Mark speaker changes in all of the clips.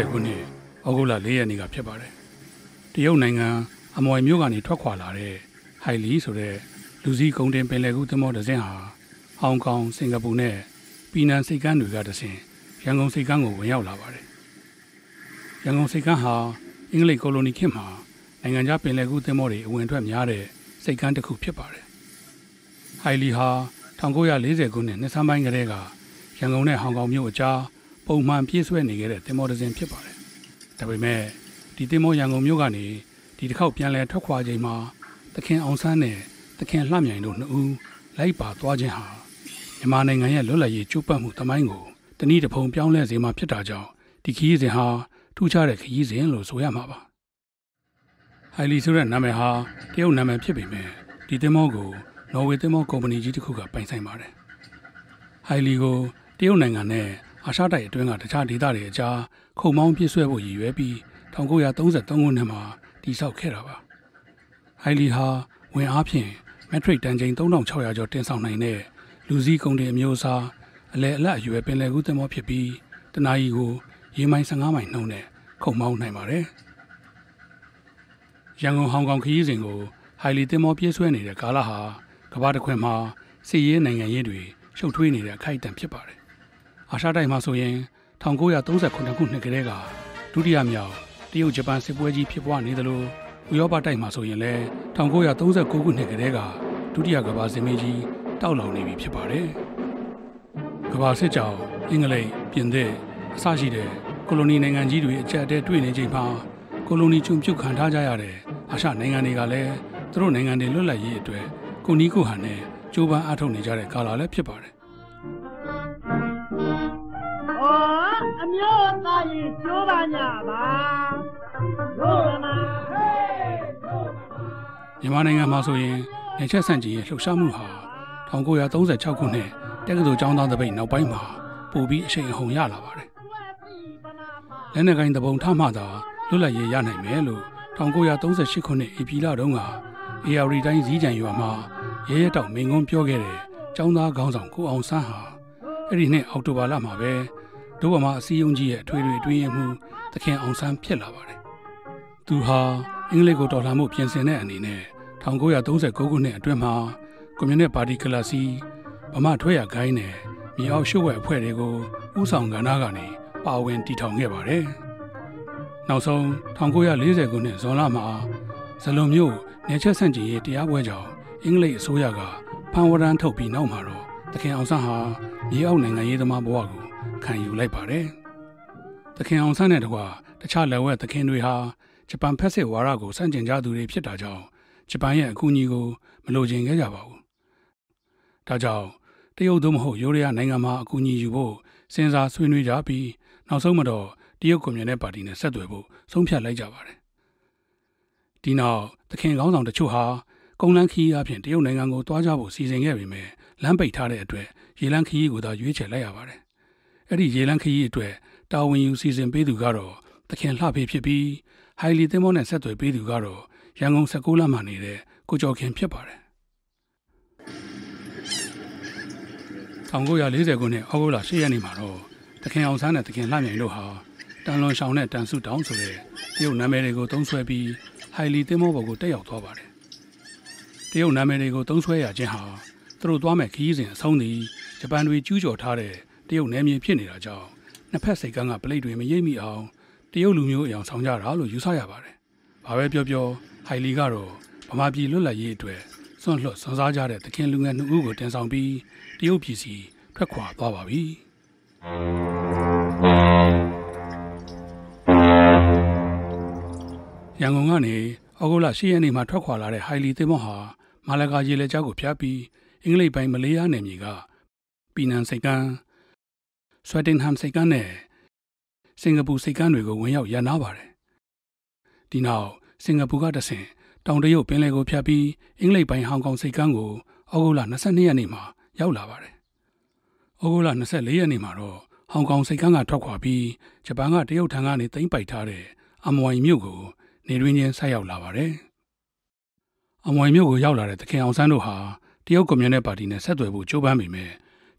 Speaker 1: 1940ခုနှစ်ဩဂုတ်လ4ရက်နေ့ကဖြစ်ပါတယ်။တရုတ်နိုင်ငံအမွိုင်မြို့ကနေထွက်ခွာလာတဲ့ဟိုင်လီဆိုတဲ့လူစည်းကုန်းတင်ပင်လယ်ကူးသင်္ဘောတစ်စင်းဟာဟောင်ကောင်စင်ကာပူနဲ့ပီနန်စိတ်ကမ်းတွေကတဆင်ရန်ကုန်စိတ်ကမ်းကိုဝင်ရောက်လာပါတယ်။ ရန်ကုန်စိတ်ကမ်းဟာအင်္ဂလိပ်ကိုလိုနီခေတ်မှာနိုင်ငံခြားပင်လယ်ကူးသင်္ဘောတွေအဝင်ထွက်များတဲ့စိတ်ကမ်းတစ်ခုဖြစ်ပါတယ်။ဟိုင်လီဟာ1940ခုနှစ်နှစ်ဆန်းပိုင်းကတည်းကရန်ကုန်နဲ့ဟောင်ကောင်မြို့အကြားပုံမှန်ပြည့်စွဲနေခဲ့တဲ့တင်မောတစ်စင်းဖြစ်ပါတယ်။ဒါပေမဲ့ဒီတင်မောရန်ကုန်မြို့ကနေဒီတစ်ခေါက်ပြန်လည်ထွက်ခွာချိန်မှာသခင်အောင်ဆန်းနဲ့သခင်လှမြိုင်တို့နှစ်ဦးလိုက်ပါသွားခြင်းဟာမြန်မာနိုင်ငံရဲ့လွတ်လပ်ရေးကြိုးပမ်းမှုတမိုင်းကိုတနည်းတစ်ဖုံပြောင်းလဲစေမှာဖြစ်တာကြောင့်ဒီခရီးစဉ်ဟာ ထူးခြားတဲ့ခရီးစဉ်လို့ဆိုရမှာပါ။ဟိုင်လီဆိုတဲ့နာမည်ဟာတရုတ်နာမည်ဖြစ်ပေမဲ့ဒီတင်မောကိုနော်ဝေတင်မောကုမ္ပဏီကြီးတစ်ခုကပိုင်ဆိုင်ပါတယ်။ဟိုင်လီကိုတရုတ်နိုင်ငံနဲ့အာရှတိုက်အတွင်းကတခြားဒေသတွေအကြားခုံမောင်းပြည့်ဆွဲဖို့ရည်ရွယ်ပြီး1933ခုနှစ်မှာတည်ဆောက်ခဲ့တာပါ။ဟိုင်လီဟာဝင်အားဖြင့်မက်ထရစ်တန်ချိန်3600ကျော်တင်ဆောင်နိုင်တဲ့လူစည်းကုန်တဲ့အမျိုးအစားအလဲအလတ်အရွယ်ပင်လယ်ကူးသင်္ဘောဖြစ်ပြီးတနအီကိုရေမိုင်15မိုင်နှုန်းနဲ့ ခုံမောင်းနိုင်ပါတယ်။ရန်ကုန်ဟောင်ကောင်ခရီးစဉ်ကိုဟိုင်လီသင်္ဘောပြေးဆွဲနေတဲ့ကာလဟာကမ္ဘာတစ်ခွင်မှာစစ်ရေးနိုင်ငံရေးတွေရှုပ်ထွေးနေတဲ့အခိုက်အတန့်ဖြစ်ပါတယ်အာရှတိုက်မှာဆိုရင်1939ခုနှစ်ကတည်းကဒုတိယမြောက်တရုတ်ဂျပန်စစ်ပွဲကြီးဖြစ်ပွားနေသလိုဥရောပတိုက်မှာဆိုရင်လည်း1939ခုနှစ်ကတည်းကဒုတိယကမ္ဘာစစ်မင်းကြီးတောက်လောင်နေပြီဖြစ်ပါတယ်။ကမ္ဘာစစ်ကြောင်အင်္ဂလိပ်ပြင်သစ်အစရှိတဲ့ ကိုလိုနီနိုင်ငံကြီးတွေအကြက်တဲတွေ့နေချိန်မှာကိုလိုနီကျုံပြုတ်ခံထားကြရတဲ့အာရှနိုင်ငံတွေကလည်းသူတို့နိုင်ငံတွေလွတ်လပ်ရေးအတွက်ကိုနီးကိုဟန်နဲ့ကြိုးပမ်းအားထုတ်နေကြတဲ့ကာလလည်းဖြစ်ပါတယ်
Speaker 2: အမျိုးသားရင်ကျိုးပါညာပါတို့မ
Speaker 1: မြန်မာနိုင်ငံမှာဆိုရင်နေချက်ဆန့်ကျင်ရေးလှုပ်ရှားမှုဟာ1936ခုနှစ်တက္ကသိုလ်ကျောင်းသားတပိတ်နောက်ပိုင်းမှာပိုပြီးအရှိန်အဟုန်ရလာပါတယ်။ လက်နက်ကိုင်းတပုံထမှသာလွတ်လပ်ရေးရနိုင်မယ်လို့1938ခုနှစ်ဧပြီလတုန်းက AR တိုင်းစည်းကြံရွာမှာရဲရဲတောက်မိန်ကွန်းပြောခဲ့တဲ့ကျောင်းသားခေါင်းဆောင်ကိုအောင်ဆန်းဟာအဲ့ဒီနှစ်အောက်တိုဘာလမှာပဲဒုဗမာအစည်းအရုံးကြီးရဲ့အထွေထွေအတွင်းမှုသခင်အောင်ဆန်းဖြစ်လာပါတယ်။သူဟာအင်္ဂလိပ်ကိုတော်လှန်မှုပြင်ဆင်တဲ့အနေနဲ့1939ခုနှစ်အတွင်းမှာကွန်မြူနစ်ပါတီကလစီဗမာထွဲရဂိုင်းနဲ့မြေအောက်ရှုပ်ဝဲအဖွဲ့တွေကိုဥဆောင်ကဏ္ဍကနေ ပါဝင်တည်ထောင်ခဲ့ပါတယ်။နောက်ဆုံး1940ခုနှစ်ဇွန်လမှာဇလွန်မြို့နေချက်ဆန့်ကျင်ရေးတရားပွဲကြောင့်အင်္ဂလိပ်အစိုးရကဖန်ဝရန်ထုတ်ပြီးနောက်မှာတော့သခင်အောင်ဆန်းဟာမြေအောက်နိုင်ငံရေးသမားဘဝကိုခံယူလိုက်ပါတယ်။သခင်အောင်ဆန်းနဲ့တကွာတခြားလက်ဝဲသခင်တွေဟာဂျပန်ဖက်စစ်ဝါဒကိုစန့်ကျင်ကြသူတွေဖြစ်တာကြောင့်ဂျပန်ရဲ့အကူအညီကိုမလိုချင်ခဲ့ကြပါဘူး။ဒါကြောင့်တရုတ်သို့မဟုတ်ယူရီးယားနိုင်ငံမှာအကူအညီယူဖို့စဉ်းစားဆွေးနွေးကြပြီး နောက်ဆုံးမတော့တရုတ်ကွန်မြူနစ်ပါတီနဲ့ဆက်သွယ်ဖို့ဆုံးဖြတ်လိုက်ကြပါတယ်။ဒီနောက်သခင်ကောင်းဆောင်တချို့ဟာကုန်းလန်းခီးအပြင်တရုတ်နိုင်ငံကိုတွားကြဖို့စီစဉ်ခဲ့ပေမဲ့လမ်းပိတ်ထားတဲ့အတွက်ရေလန်းခီးကိုသာရွေးချယ်လိုက်ရပါတယ်အဲ့ဒီရေလန်းခရီးအတွက်တာဝန်ယူစီစဉ်ပေးသူကတော့သခင်လှဖေးဖြစ်ပြီးဟိုင်လီသင်းမောနဲ့ဆက်သွယ်ပေးသူကတော့ရန်ကုန်16လမ်းမှာနေတဲ့ကိုကျော်ခင်ဖြစ်ပါတယ်1940ခုနှစ်ဩဂုတ်လ10ရက်နေ့မှာတော့ သခင်အောင်ဆန်းနဲ့သခင်လှမြိုင်တို့ဟာတန်လွန်ရှောင်းနဲ့တန်စုတောင်းဆိုတဲ့တရုတ်နာမည်တွေကိုသုံးဆွဲပြီးဟိုင်လီသင်းမောဘော်ကိုတက်ရောက်သွားပါတယ်တရုတ်နာမည်တွေကိုသုံးဆွဲရခြင်းဟာသူတို့သွားမဲ့ခရီးစဉ်အဆုံးသည်ဂျပန်တွေကျူးကျော်ထားတဲ့တရုတ်နယ်မြေဖြစ်နေတာကြောင့်နှစ်ဖက်စိတ်ကန်းကပလိတ်တွေမရိပ်မိအောင်တရုတ်လူမျိုးအယောင်ဆောင်ကြတာလို့ယူဆရပါတယ်။ဘာပဲပြောပြောဟိုင်လီကတော့ဗမာပြည်လွတ်လပ်ရေးအတွက်စွန့်လွတ်စွန့်စားကြတဲ့သခင်လူငယ်နှစ်ဦးကိုတင်ဆောင်ပြီးတရုတ်ပြည်စီထွက်ခွာသွားပါပြီ။ ရန်ကုန်ကနေဩဂုတ်လ10ရက်နေ့မှာထွက်ခွာလာတဲ့ဟိုင်လီသင်းမောဟာမာလကာရေလက်ကျောက်ကိုဖျားပြီးအင်္ဂလိပ်ပိုင်းမလေးရှားနယ်မြေကပီနန်စိတ်ကန်းဆွဲတင်ဟမ်စိတ်ကမ်းနဲ့စင်ကာပူစိတ်ကမ်းတွေကိုဝင်ရောက်ရန်နာပါတယ်။ဒီနောက်စင်ကာပူကတဆင်တောင်တရုတ်ပင်လယ်ကိုဖြတ်ပြီးအင်္ဂလိပ်ပိုင်းဟောင်ကောင်စိတ်ကမ်းကိုဩဂုတ်လ22ရက်နေ့မှာရောက်လာပါတယ်။ ဩဂုတ်လ24ရက်နေ့မှာတော့ဟောင်ကောင်စိတ်ကမ်းကထွက်ခွာပြီးဂျပန်ကတရုတ်ထံကနေသိမ်းပိုက်ထားတဲ့အမွိုင်မြို့ကိုနေတွင်ချင်းဆက်ရောက်လာပါတယ်။အမွိုင်မြို့ကိုရောက်လာတဲ့သခင်အောင်ဆန်းတို့ဟာတရုတ်ကွန်မြူနစ်ပါတီနဲ့ဆက်သွယ်ဖို့ကြိုးပမ်းပေမဲ့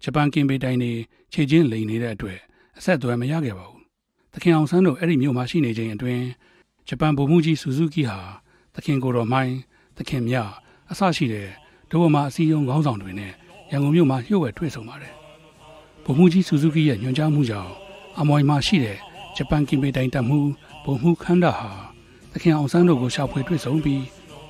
Speaker 1: ဂျပန်ကင်ပေတိုင်းနေခြေချင်းလိန်နေတဲ့အတွက်အဆက်အသွယ်မရခဲ့ပါဘူး။သခင်အောင်ဆန်းတို့အဲ့ဒီမြို့မှာရှိနေချိန်အတွင်းဂျပန်ဗိုလ်မှူးကြီးဆူဇူကီဟာသခင်ကိုတော်မိုင်းသခင်မြအဆရှိတဲ့ဒိုဝမာအစည်းအရုံးခေါင်းဆောင်တွေနဲ့ရန်ကုန်မြို့မှာလျှို့ဝှက်တွေ့ဆုံပါတယ်။ ဗိုလ်မှူးကြီးဆူဇူကီရဲ့ညွှန်ကြားမှုကြောင့်အမွိုင်မှာရှိတဲ့ဂျပန်ကင်ပေတိုင်းတပ်မှုဗိုလ်မှူးခန္ဓာဟာသခင်အောင်ဆန်းတို့ကိုရှာဖွေတွေ့ဆုံပြီး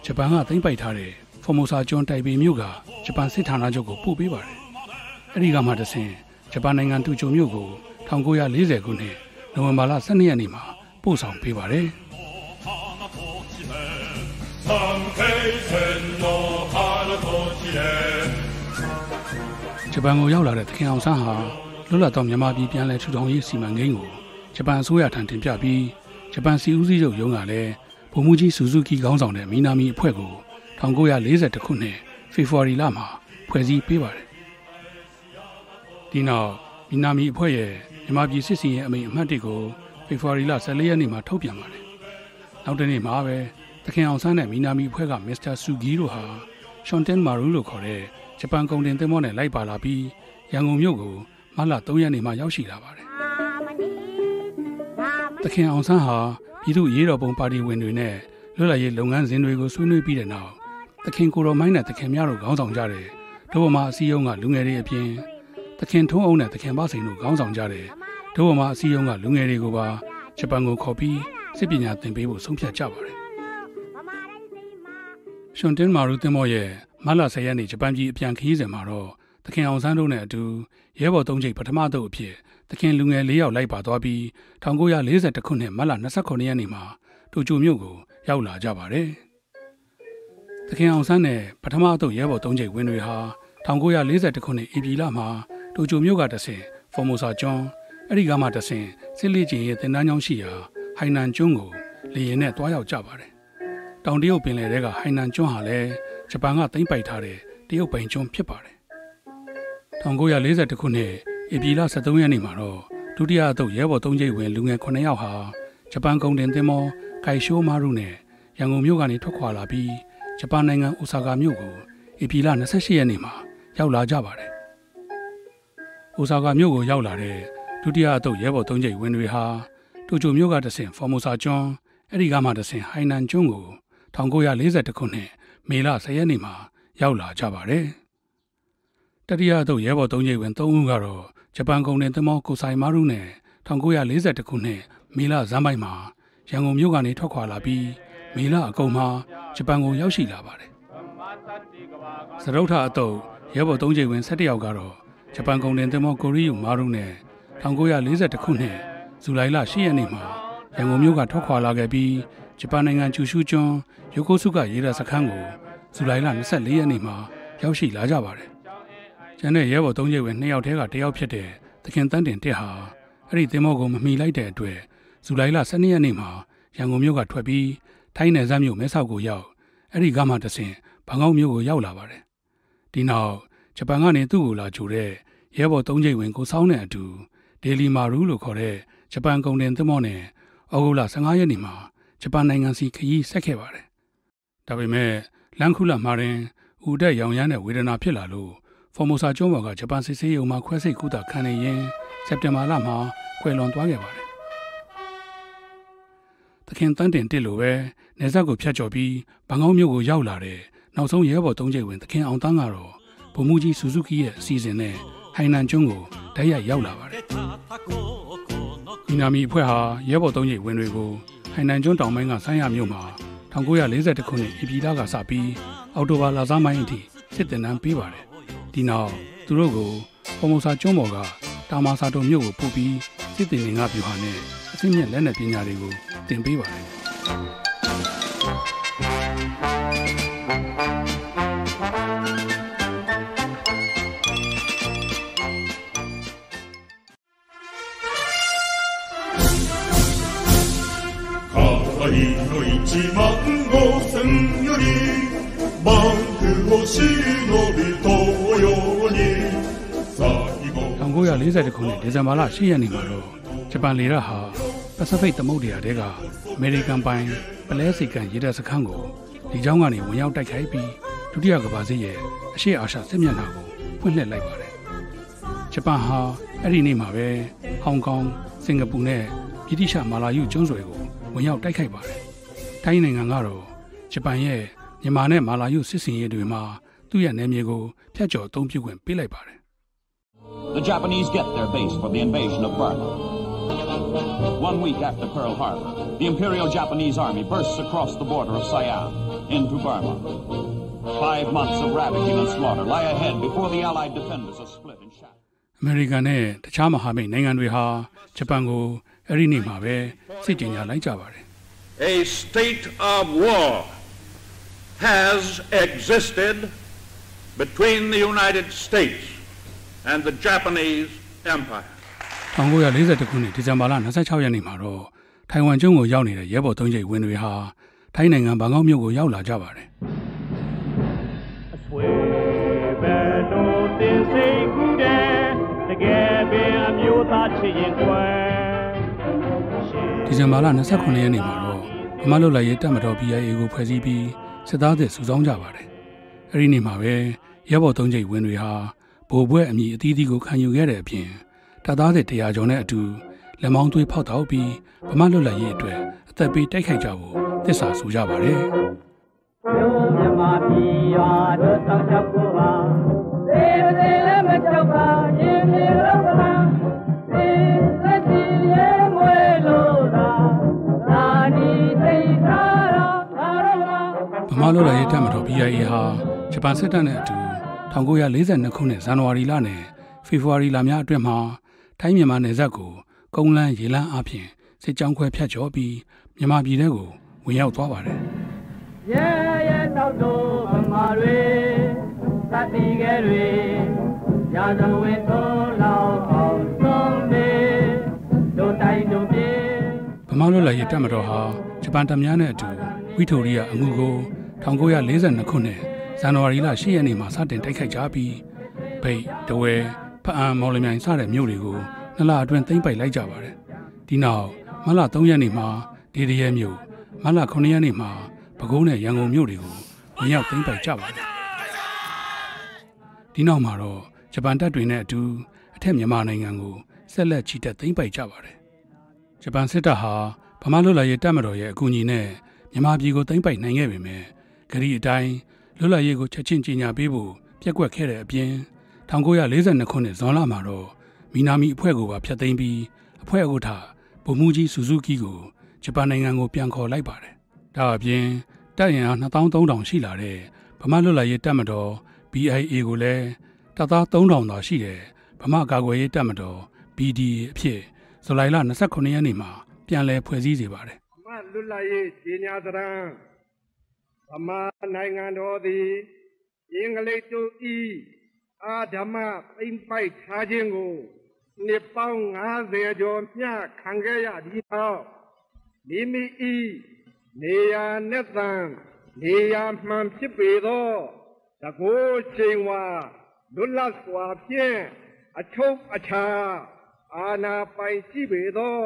Speaker 1: ဂျပန်ကသိမ်းပိုက်ထားတဲ့ဖော်မိုဆာကျွန်းတိုင်ပေမြို့ကဂျပန်စစ်ဌာနချုပ်ကိုပို့ပေးပါတယ်။အဲဒီကမှတဆင်ဂျပန်နိုင်ငံတူချိုမြို့ကို1940ခုနှစ်နိုဝင်ဘာလ12ရက်နေ့မှာပို့ဆောင်ပေးပါတယ်။ ပန်ကိုရောက်လာတဲ့သခင်အောင်ဆန်းဟာလွတ်လပ်သောမြန်မာပြည်ပြန်လည်ထူထောင်ရေးစီမံကိန်းကိုဂျပန်အစိုးရထံတင်ပြပြီးဂျပန်စီဦးစီးချုပ်ရုံးကလည်းဗိုလ်မှူးကြီးဆူဇူကီခေါင်းဆောင်တဲ့မီနာမီအဖွဲ့ကို1940ခုနှစ်ဖေဖော်ဝါရီလမှာဖွဲ့စည်းပေးပါတယ်။ဒီနောက်မီနာမီအဖွဲ့ရဲ့မြန်မာပြည်စစ်စီရင်အမိန့်အမှတ်တွေကိုဖေဖော်ဝါရီလ14ရက်နေ့မှာထုတ်ပြန်ပါတယ်။နောက်တနေ့မှာပဲသခင်အောင်ဆန်းနဲ့မီနာမီအဖွဲ့ကမစ္စတာဆူဂီတို့ဟာရှွန်တန်မာရူလို့ခေါ်တဲ့ ဂျပန်ကုန်တင်သင်္ဘောနဲ့လိုက်ပါလာပြီးရန်ကုန်မြို့ကိုမလ3ရက်နေ့မှာရောက်ရှိလာပါတယ်။သခင်အောင်ဆန်းဟာပြည်သူ့ရေးတော်ပုံပါတီဝင်တွေနဲ့လွတ်လပ်ရေးလုပ်ငန်းစဉ်တွေကိုဆွေးနွေးပြီးတဲ့နောက်သခင်ကိုတော်မိုင်းနဲ့သခင်များတို့ခေါင်းဆောင်ကြတယ်။တို့ဘမှာအစည်းအရုံးကလူငယ်တွေအပြင်သခင်ထုံးအောင်နဲ့သခင်မစိန်တို့ခေါင်းဆောင်ကြတယ်။တို့ဘမှာအစည်းအရုံးကလူငယ်တွေကိုပါဂျပန်ကိုခေါ်ပြီးစစ်ပညာသင်ပေးဖို့ဆုံးဖြတ်ကြပါတယ်။ရှွန်တင်မာရူတင်မောရဲ့ မလ10ရက်နေ့ဂျပန်ပြည်အပြန်ခရီးစဉ်မှာတော့သခင်အောင်ဆန်းတို့နဲ့အတူရဲဘော်သုံးချိန်ပထမတုပ်အဖြစ်သခင်လူငယ်၄ယောက်လိုက်ပါသွားပြီး1940ခုနှစ်မလ29ရက်နေ့မှာတိုကျိုမြို့ကိုရောက်လာကြပါတယ်။သခင်အောင်ဆန်းနဲ့ပထမတုပ်ရဲဘော်သုံးချိန်ဝင်တွေဟာ1940ခုနှစ်ဧပြီလမှာတိုကျိုမြို့ကတဆင်ဖော်မိုဆာကျွန်းအဲ့ဒီကမှတဆင်စစ်လေးကျင်ရဲ့တင်တန်းချောင်းရှိရာဟိုင်နန်ကျွန်းကိုလေယာဉ်နဲ့တွားရောက်ကြပါတယ်။တောင်တရုတ်ပင်လယ်ထဲကဟိုင်နန်ကျွန်းဟာလည်း ဂျပန်ကသိမ်းပိုက်ထားတဲ့တရုတ်ပိုင်ကျွန်းဖြစ်ပါတယ်1940ခုနှစ်ဧပြီလ23ရက်နေ့မှာတော့ဒုတိယအသုတ်ရဲဘော်၃ကျိတ်ဝင်လူငယ်9ယောက်ဟာဂျပန်ကုန်တင်သင်္ဘောကိုင်ရှိုးမာရုနဲ့ရန်ကုန်မြို့ကနေထွက်ခွာလာပြီးဂျပန်နိုင်ငံအိုဆာကာမြို့ကိုဧပြီလ28ရက်နေ့မှာရောက်လာကြပါတယ်။အိုဆာကာမြို့ကိုရောက်လာတဲ့ဒုတိယအသုတ်ရဲဘော်၃ကျိတ်ဝင်တွေဟာတိုကျိုမြို့ကတဆင်ဖော်မိုဆာကျွန်းအဲ့ဒီကမှတဆင်ဟိုင်နန်ကျွန်းကို1940ခုနှစ် မေလ10ရက်နေ့မှာရောက်လာကြပါတယ်။တတိယအသုတ်ရဲဘော်၃ကျိတ်ဝင်၃ဦးကတော့ဂျပန်ကုန်တင်သင်္ဘောကိုဆိုင်မာရုနဲ့1940ခုနှစ်မေလဇန်ပိုင်းမှာရန်ကုန်မြို့ကနေထွက်ခွာလာပြီးမေလအကုန်မှာဂျပန်ကိုရောက်ရှိလာပါတယ်။စရုပ်ထအသုတ်ရဲဘော်၃ကျိတ်ဝင်၁၁ယောက်ကတော့ဂျပန်ကုန်တင်သင်္ဘောကိုရီးယူမာရုနဲ့1940ခုနှစ်ဇူလိုင်လ10ရက်နေ့မှာရန်ကုန်မြို့ကထွက်ခွာလာခဲ့ပြီးဂျပန်နိုင်ငံကျူရှူကျွန်းယိုကိုစုကရေတပ်စခန်းကို ဇူလိုင်လ24ရက်နေ့မှာရောက်ရှိလာကြပါတယ်ကျန်တဲ့ရဲဘော်၃ကျိတ်ဝင်၂ယောက်ထဲကတယောက်ဖြစ်တဲ့သခင်တန်းတင်တက်ဟာအဲ့ဒီတင်မောကိုမမီလိုက်တဲ့အတွက်ဇူလိုင်လ12ရက်နေ့မှာရန်ကုန်မြို့ကထွက်ပြီးထိုင်းနယ်စပ်မြို့မဲဆောက်ကိုရောက်အဲ့ဒီကမှတဆင်ဘန်ကောက်မြို့ကိုရောက်လာပါတယ်ဒီနောက်ဂျပန်ကနေသူ့ကိုလာကြိုတဲ့ရဲဘော်၃ကျိတ်ဝင်ကိုဆောင်းတဲ့အတူဒေလီမာရူလို့ခေါ်တဲ့ဂျပန်ကုန်တင်သင်္ဘောနဲ့ဩဂုတ်လ15ရက်နေ့မှာဂျပန်နိုင်ငံစီခရီးဆက်ခဲ့ပါတယ်ဒါပေမဲ့ လန်ခုလမှာရင်ဦးတက်ရောင်ရမ်းတဲ့ဝေဒနာဖြစ်လာလို့ဖော်မိုဆာကျွန်းပေါ်ကဂျပန်စစ်ဆေးရုံမှာခွဲစိတ်ကုသခံနေရင်စက်တင်ဘာလမှာခွဲလွန်သွားခဲ့ပါတယ်။သခင်တန်းတင်တစ်လိုပဲနေဆက်ကိုဖျက်ကျော်ပြီးဘန်ကောက်မြို့ကိုရောက်လာတဲ့နောက်ဆုံးရဲဘော်သုံးကျိတ်ဝင်သခင်အောင်တန်းကတော့ဗိုလ်မှူးကြီးဆူဇူကီရဲ့အစီအစဉ်နဲ့ဟိုင်နန်ကျွန်းကိုတိုက်ရိုက်ရောက်လာပါတယ်။ဒီနာမီအဖွဲ့ဟာရဲဘော်သုံးကျိတ်ဝင်တွေကိုဟိုင်နန်ကျွန်းတောင်ပိုင်းကဆိုင်းရမြို့မှာ 1940ခုနှစ်ပြည်သားကစပြီးအော်တိုဘာလဆန်းပိုင်းအထိစစ်တင်တန်းပေးပါတယ်ဒီနောက်သူတို့ကိုပုံမစာကျွန်းပေါ်ကတာမာစာတုံမြို့ကိုပို့ပြီးစစ်တင်ငါပြူဟာနဲ့အသိမြင့်လက်နက်ပညာတွေကိုသင်ပေးပါတယ် 1940ခုနှစ်ဒီဇင်ဘာလ10ရက်နေ့မှာတော့ဂျပန်လေတပ်ဟာပစိဖိတ်သမုဒ္ဒရာထဲကအမေရိကန်ပိုင်ပလဲစီကန်ရေတပ်စခန်းကိုဒီကြောင်းကနေဝင်ရောက်တိုက်ခိုက်ပြီးဒုတိယကမ္ဘာစစ်ရဲ့အရှေ့အာရှစစ်မျက်နှာကိုဖွင့်လှစ်လိုက်ပါတယ်။ဂျပန်ဟာအဲ့ဒီနေ့မှာပဲဟောင်ကောင်စင်ကာပူနဲ့ဗြိတိရှမာလာယုကျွန်းဆွယ်ကိုဝင်ရောက်တိုက်ခိုက်ပါတယ်။ထိုင်းနိုင်ငံကတော့ဂျပန်ရဲ့မြန်မာနဲ့မာလာယုစစ်စင်ရေးတွေမှာသူ့ရဲ့နယ်မြေကိုဖျက်ကျော်အသုံးပြုခွင့်ပေးလိုက်ပါတယ်
Speaker 3: The Japanese get their base for the invasion of Burma. One week after Pearl Harbor, the Imperial Japanese Army bursts across the border of Siam into Burma. Five months of ravaging and slaughter lie ahead before the Allied defenders are split and shattered.
Speaker 1: အမေရိကန်နဲ့တခြားမဟာမိတ်နိုင်ငံတွေဟာဂျပန်ကိုအဲ့ဒီနေ့မှာပဲစစ်ကြေညာလိုက်ကြပါတယ်
Speaker 4: a state of war has existed between the United States and the Japanese Empire.
Speaker 1: 1940ခုနှစ်ဒီဇင်ဘာလ26ရက်နေ့မှာတော့ထိုင်ဝမ်ကျွန်းကိုရောက်နေတဲ့ရဲဘော်သုံးကျိပ်ဝင်တွေဟာထိုင်းနိုင်ငံဘန်ကောက်မြို့ကိုရောက်လာကြပါတယ်
Speaker 2: အဆွေပဲတို့တင်စိတ်ကူးတယ်တကယ်ပင်အမျိုးသားချစ်ရင်ခွဲ
Speaker 1: ဒီဇင်ဘာလ29ရက်နေ့မှာတော့ဗမာလွတ်လပ်ရေးတပ်မတော် BIA ကိုဖွဲ့စည်းပြီးစစ်သားတွေစုဆောင်းကြပါတယ်အဲ့ဒီနေ့မှာပဲရဲဘော်သုံးကျိပ်ဝင်တွေဟာ ဗိုလ်ဘွဲ့အမည်အသီးသီးကိုခံယူခဲ့တဲ့အပြင်တပ်သားတွေတရားကျော်နဲ့အတူလက်မောင်းသွေးဖောက်တော့ပြီးဗမာလွတ်လပ်ရေးအတွက်အသက်ပေးတိုက်ခိုက်ကြဖို့သစ္စာဆိုကြပါတယ်
Speaker 2: မျိုးမြမပြည်ရွာတို့တောက်ချက်ကိုပါသေသေးလည်းမကြောက်ပါရင်မြေလောက်ပါသေသက်ကြီးရဲမွေလို့သာသာနီသိထားတော့ငါတို့က
Speaker 1: ဗမာလွတ်လပ်ရေးတပ်မတော် BIA ဟာဂျပန်စစ်တပ်နဲ့အတူ 1942ခုနှစ်ဇန်နဝါရီလနဲ့ဖေဖော်ဝါရီလများအတွင်းမှာထိုင်းမြန်မာနယ်စပ်ကိုကုန်းလန်းရေလန်းအပြင်စစ်ကြောင်းခွဲဖြတ်ကျော်ပြီးမြန်မာပြည်ထဲကိုဝင်ရောက်သွားပါတယ်
Speaker 2: ရဲရဲတောက်တို့ဗမာတွေသတ်တီကဲတွေရာဇဝင်သုံးလောက်အောင်ဆုံးပေတို့တိုင်းတို့ပြေ
Speaker 1: ဗမာလွတ်လပ်ရေးတပ်မတော်ဟာဂျပန်တပ်များနဲ့အတူဝီတိုရီယာအငူကို1942ခုနှစ် ဇန်နဝါရီလ10ရက်နေ့မှာစတင်တိုက်ခိုက်ကြပြီးဗိတ်တဝဲဖအံမော်လမြိုင်စတဲ့မြို့တွေကိုနှစ်လအတွင်းသိမ်းပိုက်လိုက်ကြပါတယ်ဒီနောက်မလ3ရက်နေ့မှာဒေဒီရဲမြို့မလ9ရက်နေ့မှာပဲခူးနဲ့ရန်ကုန်မြို့တွေကိုဝင်ရောက်သိမ်းပိုက်ကြပါတယ်ဒီနောက်မှာတော့ဂျပန်တပ်တွေနဲ့အတူအထက်မြန်မာနိုင်ငံကိုဆက်လက်ချီတက်သိမ်းပိုက်ကြပါတယ်ဂျပန်စစ်တပ်ဟာဗမာလွတ်လပ်ရေးတပ်မတော်ရဲ့အကူအညီနဲ့မြန်မာပြည်ကိုသိမ်းပိုက်နိုင်ခဲ့ပေမဲ့ဂရီအတိုင်း လွတ်လပ်ရေးကိုချက်ချင်းကြေညာပေးဖို့ပြက်ကွက်ခဲ့တဲ့အပြင်1942ခုနှစ်ဇွန်လမှာတော့မီနာမီအဖွဲ့ကိုပါဖျက်သိမ်းပြီးအဖွဲ့ဥက္ကဋ္ဌဗိုလ်မှူးကြီးဆူဇူကီကိုဂျပန်နိုင်ငံကိုပြန်ခေါ်လိုက်ပါတယ်။ဒါအပြင်တပ်ရင်အား2300ရှိလာတဲ့ဗမာလွတ်လပ်ရေးတပ်မတော် BIA ကိုလည်းတပ်သား3000သာရှိတယ်ဗမာကာကွယ်ရေးတပ်မတော် BDA အဖြစ်ဇူလိုင်လ29ရက်နေ့မှာပြန်လည်ဖွဲ့စည်းစေပါတယ်
Speaker 5: မလွတ်လပ်ရေးကြီးညာသရံ ဗမာနိုင်ငံတော်သည်အင်္ဂလိပ်တို့ဤအာဓမ္မပိမ့်ပိုက်ထားခြင်းကိုနှစ်ပေါင်း90ကျော်မျှခံခဲ့ရပြီးတော့မိမိဤနေရာနဲ့တန်နေရာမှန်ဖြစ်ပေသောတကောချိန်ဝါလွတ်လပ်စွာဖြင့်အချုပ်အခြာအာနာပိုင်ရှိပေသော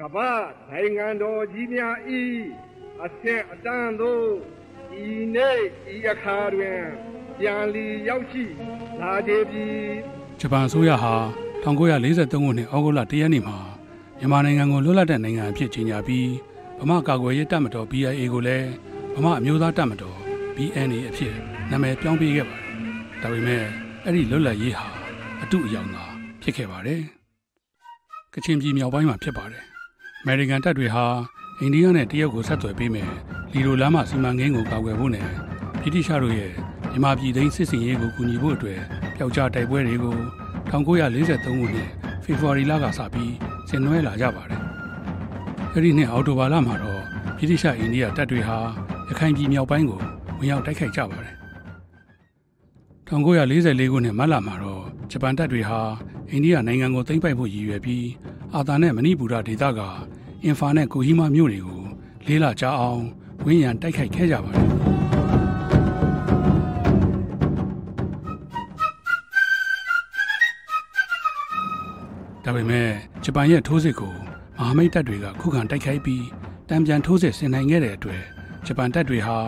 Speaker 5: ကမ္ဘာနိုင်ငံတော်ကြီးများဤအဆက်အတန်းသို့ ဤနေ့ဤအခါတွင်ပြန်လီရောက်ရှိလာကြပြီ
Speaker 1: ဂျပန်အစိုးရဟာ1943ခုနှစ်ဩဂုတ်လ1ရက်နေ့မှာမြန်မာနိုင်ငံကိုလွတ်လပ်တဲ့နိုင်ငံအဖြစ်ကြေညာပြီးဗမာကာကွယ်ရေးတပ်မတော် BIA ကိုလည်းဗမာအမျိုးသားတပ်မတော် BNA အဖြစ်နာမည်ပြောင်းပေးခဲ့ပါတယ်။ဒါပေမဲ့အဲ့ဒီလွတ်လပ်ရေးဟာအတုအယောင်သာဖြစ်ခဲ့ပါတယ်။ကချင်ပြည်မြောက်ပိုင်းမှာဖြစ်ပါတယ်။ American တပ်တွေဟာအိန္ဒိယနဲ့တရုတ်ကိုဆက်သွယ်ပေးမယ် လီလိုလမ်းမစီမံကိန်းကိုကာကွယ်ဖို့နဲ့ဗြိတိရှတို့ရဲ့မြန်မာပြည်သိမ်းစစ်စင်ရေးကိုကူညီဖို့အတွက်ပျောက်ကြားတိုက်ပွဲတွေကို1943ခုနှစ်ဖေဖော်ဝါရီလကစပြီးဆင်နွှဲလာကြပါတယ်။အဲဒီနှစ်အောက်တိုဘာလမှာတော့ဗြိတိရှအိန္ဒိယတပ်တွေဟာရခိုင်ပြည်မြောက်ပိုင်းကိုဝင်ရောက်တိုက်ခိုက်ကြပါတယ်။1944ခုနှစ်မတ်လမှာတော့ဂျပန်တပ်တွေဟာအိန္ဒိယနိုင်ငံကိုသိမ်းပိုက်ဖို့ရည်ရွယ်ပြီးအာသာနဲ့မဏိပူရဒေသကအင်ဖာနဲ့ကိုဟီမာမြို့တွေကိုလေးလကြာအောင် ဝင်းရံတိုက်ခိုက်ခဲ့ကြပါတယ်။
Speaker 2: မ
Speaker 1: ဒါပေမဲ့ဂျပန်ရဲ့ထိုးစစ်ကိုမဟာမိတ်တပ်တွေကခုခံတိုက်ခိုက်ပြီးတံပြန်ထိုးစစ်ဆင်နိုင်ခဲ့တဲ့အတွက်ဂျပန်တပ်တွေဟာ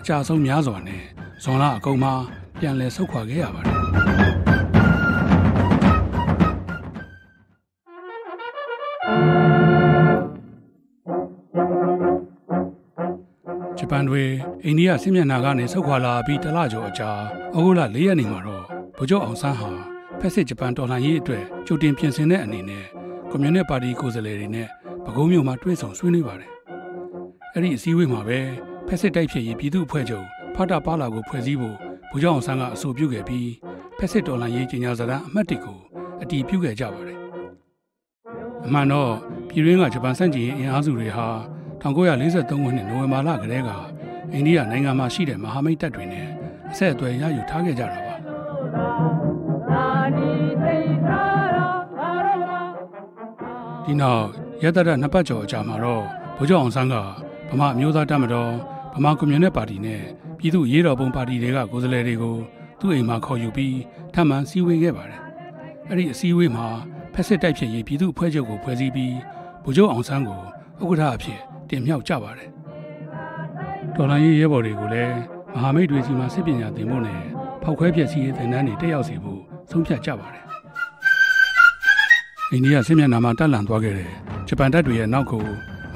Speaker 1: အကြဆုံးများစွာနဲ့ဇွန်လအကုန်မှာပြန်လည်ဆုတ်ခွာခဲ့ရပါတယ် ပန်တွေအိန္ဒိယစစ်မျက်နှာကနေဆုတ်ခွာလာပြီးတလကျော်အကြာဩဂုတ်လ၄ရက်နေ့မှာတော့ဗိုလ်ချုပ်အောင်ဆန်းဟာဖက်စစ်ဂျပန်တော်လှန်ရေးအတွက်ကြိုတင်ပြင်ဆင်တဲ့အနေနဲ့ကွန်မြူနစ်ပါတီကိုယ်စားလှယ်တွေနဲ့ပဲခူးမြို့မှာတွေ့ဆုံဆွေးနွေးပါတယ်။အဲ့ဒီအစည်းအဝေးမှာပဲဖက်စစ်တိုက်ဖြစ်ရေးပြည်သူ့အဖွဲ့ချုပ်ဖတာပါလာကိုဖွဲ့စည်းဖို့ဗိုလ်ချုပ်အောင်ဆန်းကအဆိုပြုခဲ့ပြီးဖက်စစ်တော်လှန်ရေးကြီးညာစကားအမှတ်၁ကိုအတည်ပြုခဲ့ကြပါတယ်။အမှန်တော့ပြည်တွင်းကဂျပန်စန့်ကျင်ရေးအင်အားစုတွေဟာ 1943ခုနှစ်နိုဝင်ဘာလကတည်းကအိန္ဒိယနိုင်ငံမှာရှိတဲ့မဟာမိတ်တပ်တွေနဲ့အဆက်အသွယ်ရယူထားခဲ့ကြတာပါဒီနောက်ရတရနှစ်ပတ်ကျော်အကြာမှာတော့ဗိုလ်ချုပ်အောင်ဆန်းကဗမာအမျိုးသားတပ်မတော်ဗမာကွန်မြူနစ်ပါတီနဲ့ပြည်သူ့ရေးတော်ပုံပါတီတွေကကိုယ်စားလှယ်တွေကိုသူ့အိမ်မှာခေါ်ယူပြီးထပ်မံစည်းဝေးခဲ့ပါတယ်အဲ့ဒီအစည်းအဝေးမှာဖက်စစ်တိုက်ဖြစ်ရေးပြည်သူ့အဖွဲ့ချုပ်ကိုဖွဲ့စည်းပြီးဗိုလ်ချုပ်အောင်ဆန်းကိုဥက္ကဋ္ဌအဖြစ် တင်မြှောက်ကြပါတယ်တော်လိုင်းရေးရဲဘော်တွေကိုလည်းမဟာမိတ်တွေစီမှာစစ်ပညာသင်ဖို့နဲ့ဖောက်ခွဲပျက်စီးရေးသင်တန်းတွေတက်ရောက်စေဖို့ဆုံးဖြတ်ကြပါတယ်အိန္ဒိယစစ်မျက်နှာမှာတက်လန်သွားခဲ့တဲ့ဂျပန်တပ်တွေရဲ့နောက်ကိုမ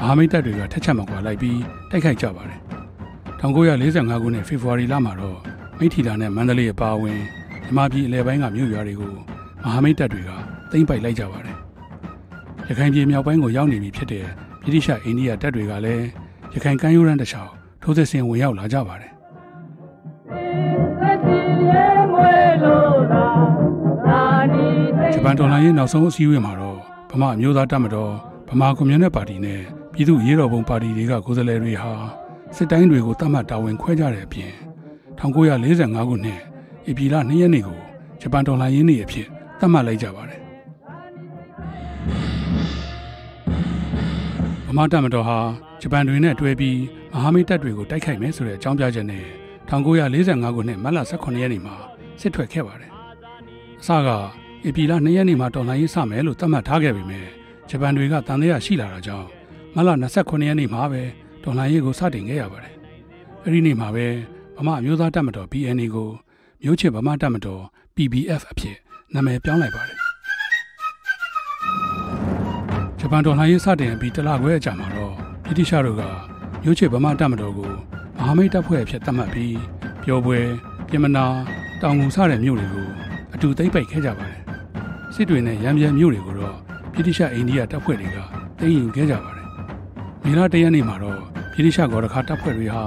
Speaker 1: ဟာမိတ်တပ်တွေကထက်ချက်မကွာလိုက်ပြီးတိုက်ခိုက်ကြပါတယ်1945ခုနှစ်ဖေဖော်ဝါရီလမှာတော့မိထီလာနဲ့မန္တလေးအပါအဝင်မြန်မာပြည်အလဲပိုင်းကမြို့ရွာတွေကိုမဟာမိတ်တပ်တွေကသိမ်းပိုက်လိုက်ကြပါတယ်ရခိုင်ပြည်မြောက်ပိုင်းကိုရောက်နေပြီဖြစ်တဲ့ ဗြိတိရှအိန္ဒိယတပ်တွေကလည်းရခိုင်ကမ်းရိုးတန်းတစ်လျှောက်ထိုးစစ်ဆင်ဝင်ရောက်လာကြပါတယ်ဂျပန်တော်လှန်ရေးနောက်ဆုံးအစည်းအဝေးမှာတော့ဗမာအမျိုးသားတပ်မတော်ဗမာကွန်မြူနစ်ပါတီနဲ့ပြည်သူ့ရေးတော်ပုံပါတီတွေကကိုယ်စားလှယ်တွေဟာစစ်တိုင်းတွေကိုတတ်မှတ်တာဝန်ခွဲကြတဲ့အပြင်1945ခုနှစ်ဧပြီလ2ရက်နေ့ကိုဂျပန်တော်လှန်ရေးနေ့အဖြစ်သတ်မှတ်လိုက်ကြပါတယ် မာတပ်မတော်ဟာဂျပန်တွေနဲ့တွဲပြီးမဟာမိတ်တပ်တွေကိုတိုက်ခိုက်မယ်ဆိုတဲ့အကြောင်းပြချက်နဲ့1945ခုနှစ်မတ်လ18ရက်နေ့မှာစစ်ထွက်ခဲ့ပါတယ်။အစကဧပြီလ2ရက်နေ့မှာတော်လှန်ရေးစမယ်လို့သတ်မှတ်ထားခဲ့ပေမဲ့ဂျပန်တွေကတန်တရားရှိလာတာကြောင့်မတ်လ29ရက်နေ့မှာပဲတော်လှန်ရေးကိုစတင်ခဲ့ရပါတယ်။အဲဒီနေ့မှာပဲဗမာမျိုးသားတပ်မတော် BNA ကိုမျိုးချစ်ဗမာတပ်မတော် PBF အဖြစ်နာမည်ပြောင်းလိုက်ပါတယ်။ ဂျပန်တော်လှန်ရေးစတင်ပြီးတလခွဲအကြာမှာတော့ဗြိတိရှတို့ကမျိုးချစ်ဗမာတပ်မတော်ကိုမဟာမိတ်တပ်ဖွဲ့အဖြစ်သတ်မှတ်ပြီးပျော်ပွဲပြင်မနာတောင်ငူစတဲ့မြို့တွေကိုအတူသိမ့်ပိုက်ခဲ့ကြပါတယ်။စစ်တွေနဲ့ရံပြန်မြို့တွေကိုတော့ဗြိတိရှအိန္ဒိယတပ်ဖွဲ့တွေကသိမ်းယူခဲ့ကြပါတယ်။မေလတရက်နေ့မှာတော့ဗြိတိရှဂေါ်ရခါတပ်ဖွဲ့တွေဟာ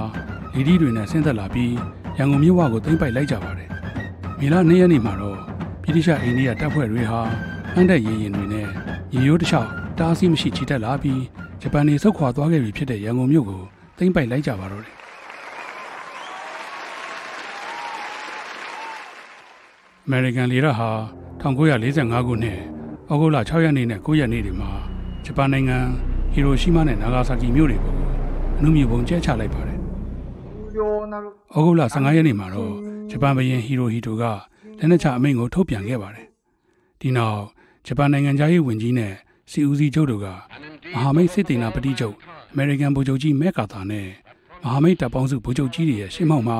Speaker 1: လီဒီတွေနဲ့ဆင်းသက်လာပြီးရန်ကုန်မြို့ဝကိုသိမ်းပိုက်လိုက်ကြပါတယ်။မေလ2ရက်နေ့မှာတော့ဗြိတိရှအိန္ဒိယတပ်ဖွဲ့တွေဟာအန်တဲ့ရေရင်တွေနဲ့ရေရိုးတစ်လျှောက် တားဆီးမရှိချီတက်လာပြီးဂျပန်နေဆုတ်ခွာသွားခဲ့ပြီဖြစ်တဲ့ရန်ကုန်မြို့ကိုသိမ်းပိုက်လိုက်ကြပါတော့တယ်အမေရိကန်လေတပ်ဟာ1945ခုနှစ်ဩဂုတ်လ6ရက်နေ့နဲ့9ရက်နေ့တွေမှာဂျပန်နိုင်ငံဟီရိုရှီးမားနဲ့နာဂါဆာကီမြို့တွေကိုအနုမြူပုံကျဲချလိုက်ပါတယ်။ဩဂုတ်လ15ရက်နေ့မှာတော့ဂျပန်ဘရင်ဟီရိုဟီတိုကလက်နက်ချအမိန့်ကိုထုတ်ပြန်ခဲ့ပါတယ်။ဒီနောက်ဂျပန်နိုင်ငံသားရေးဝန်ကြီးနဲ့ စီဦးစီးချုပ်တို့ကမဟာမိတ်စစ်တေနာပတိချုပ်အမေရိကန်ဗိုလ်ချုပ်ကြီးမက်ကာသာနဲ့မဟာမိတ်တပ်ပေါင်းစုဗိုလ်ချုပ်ကြီးတွေရဲ့ရှင်းမောက်မှာ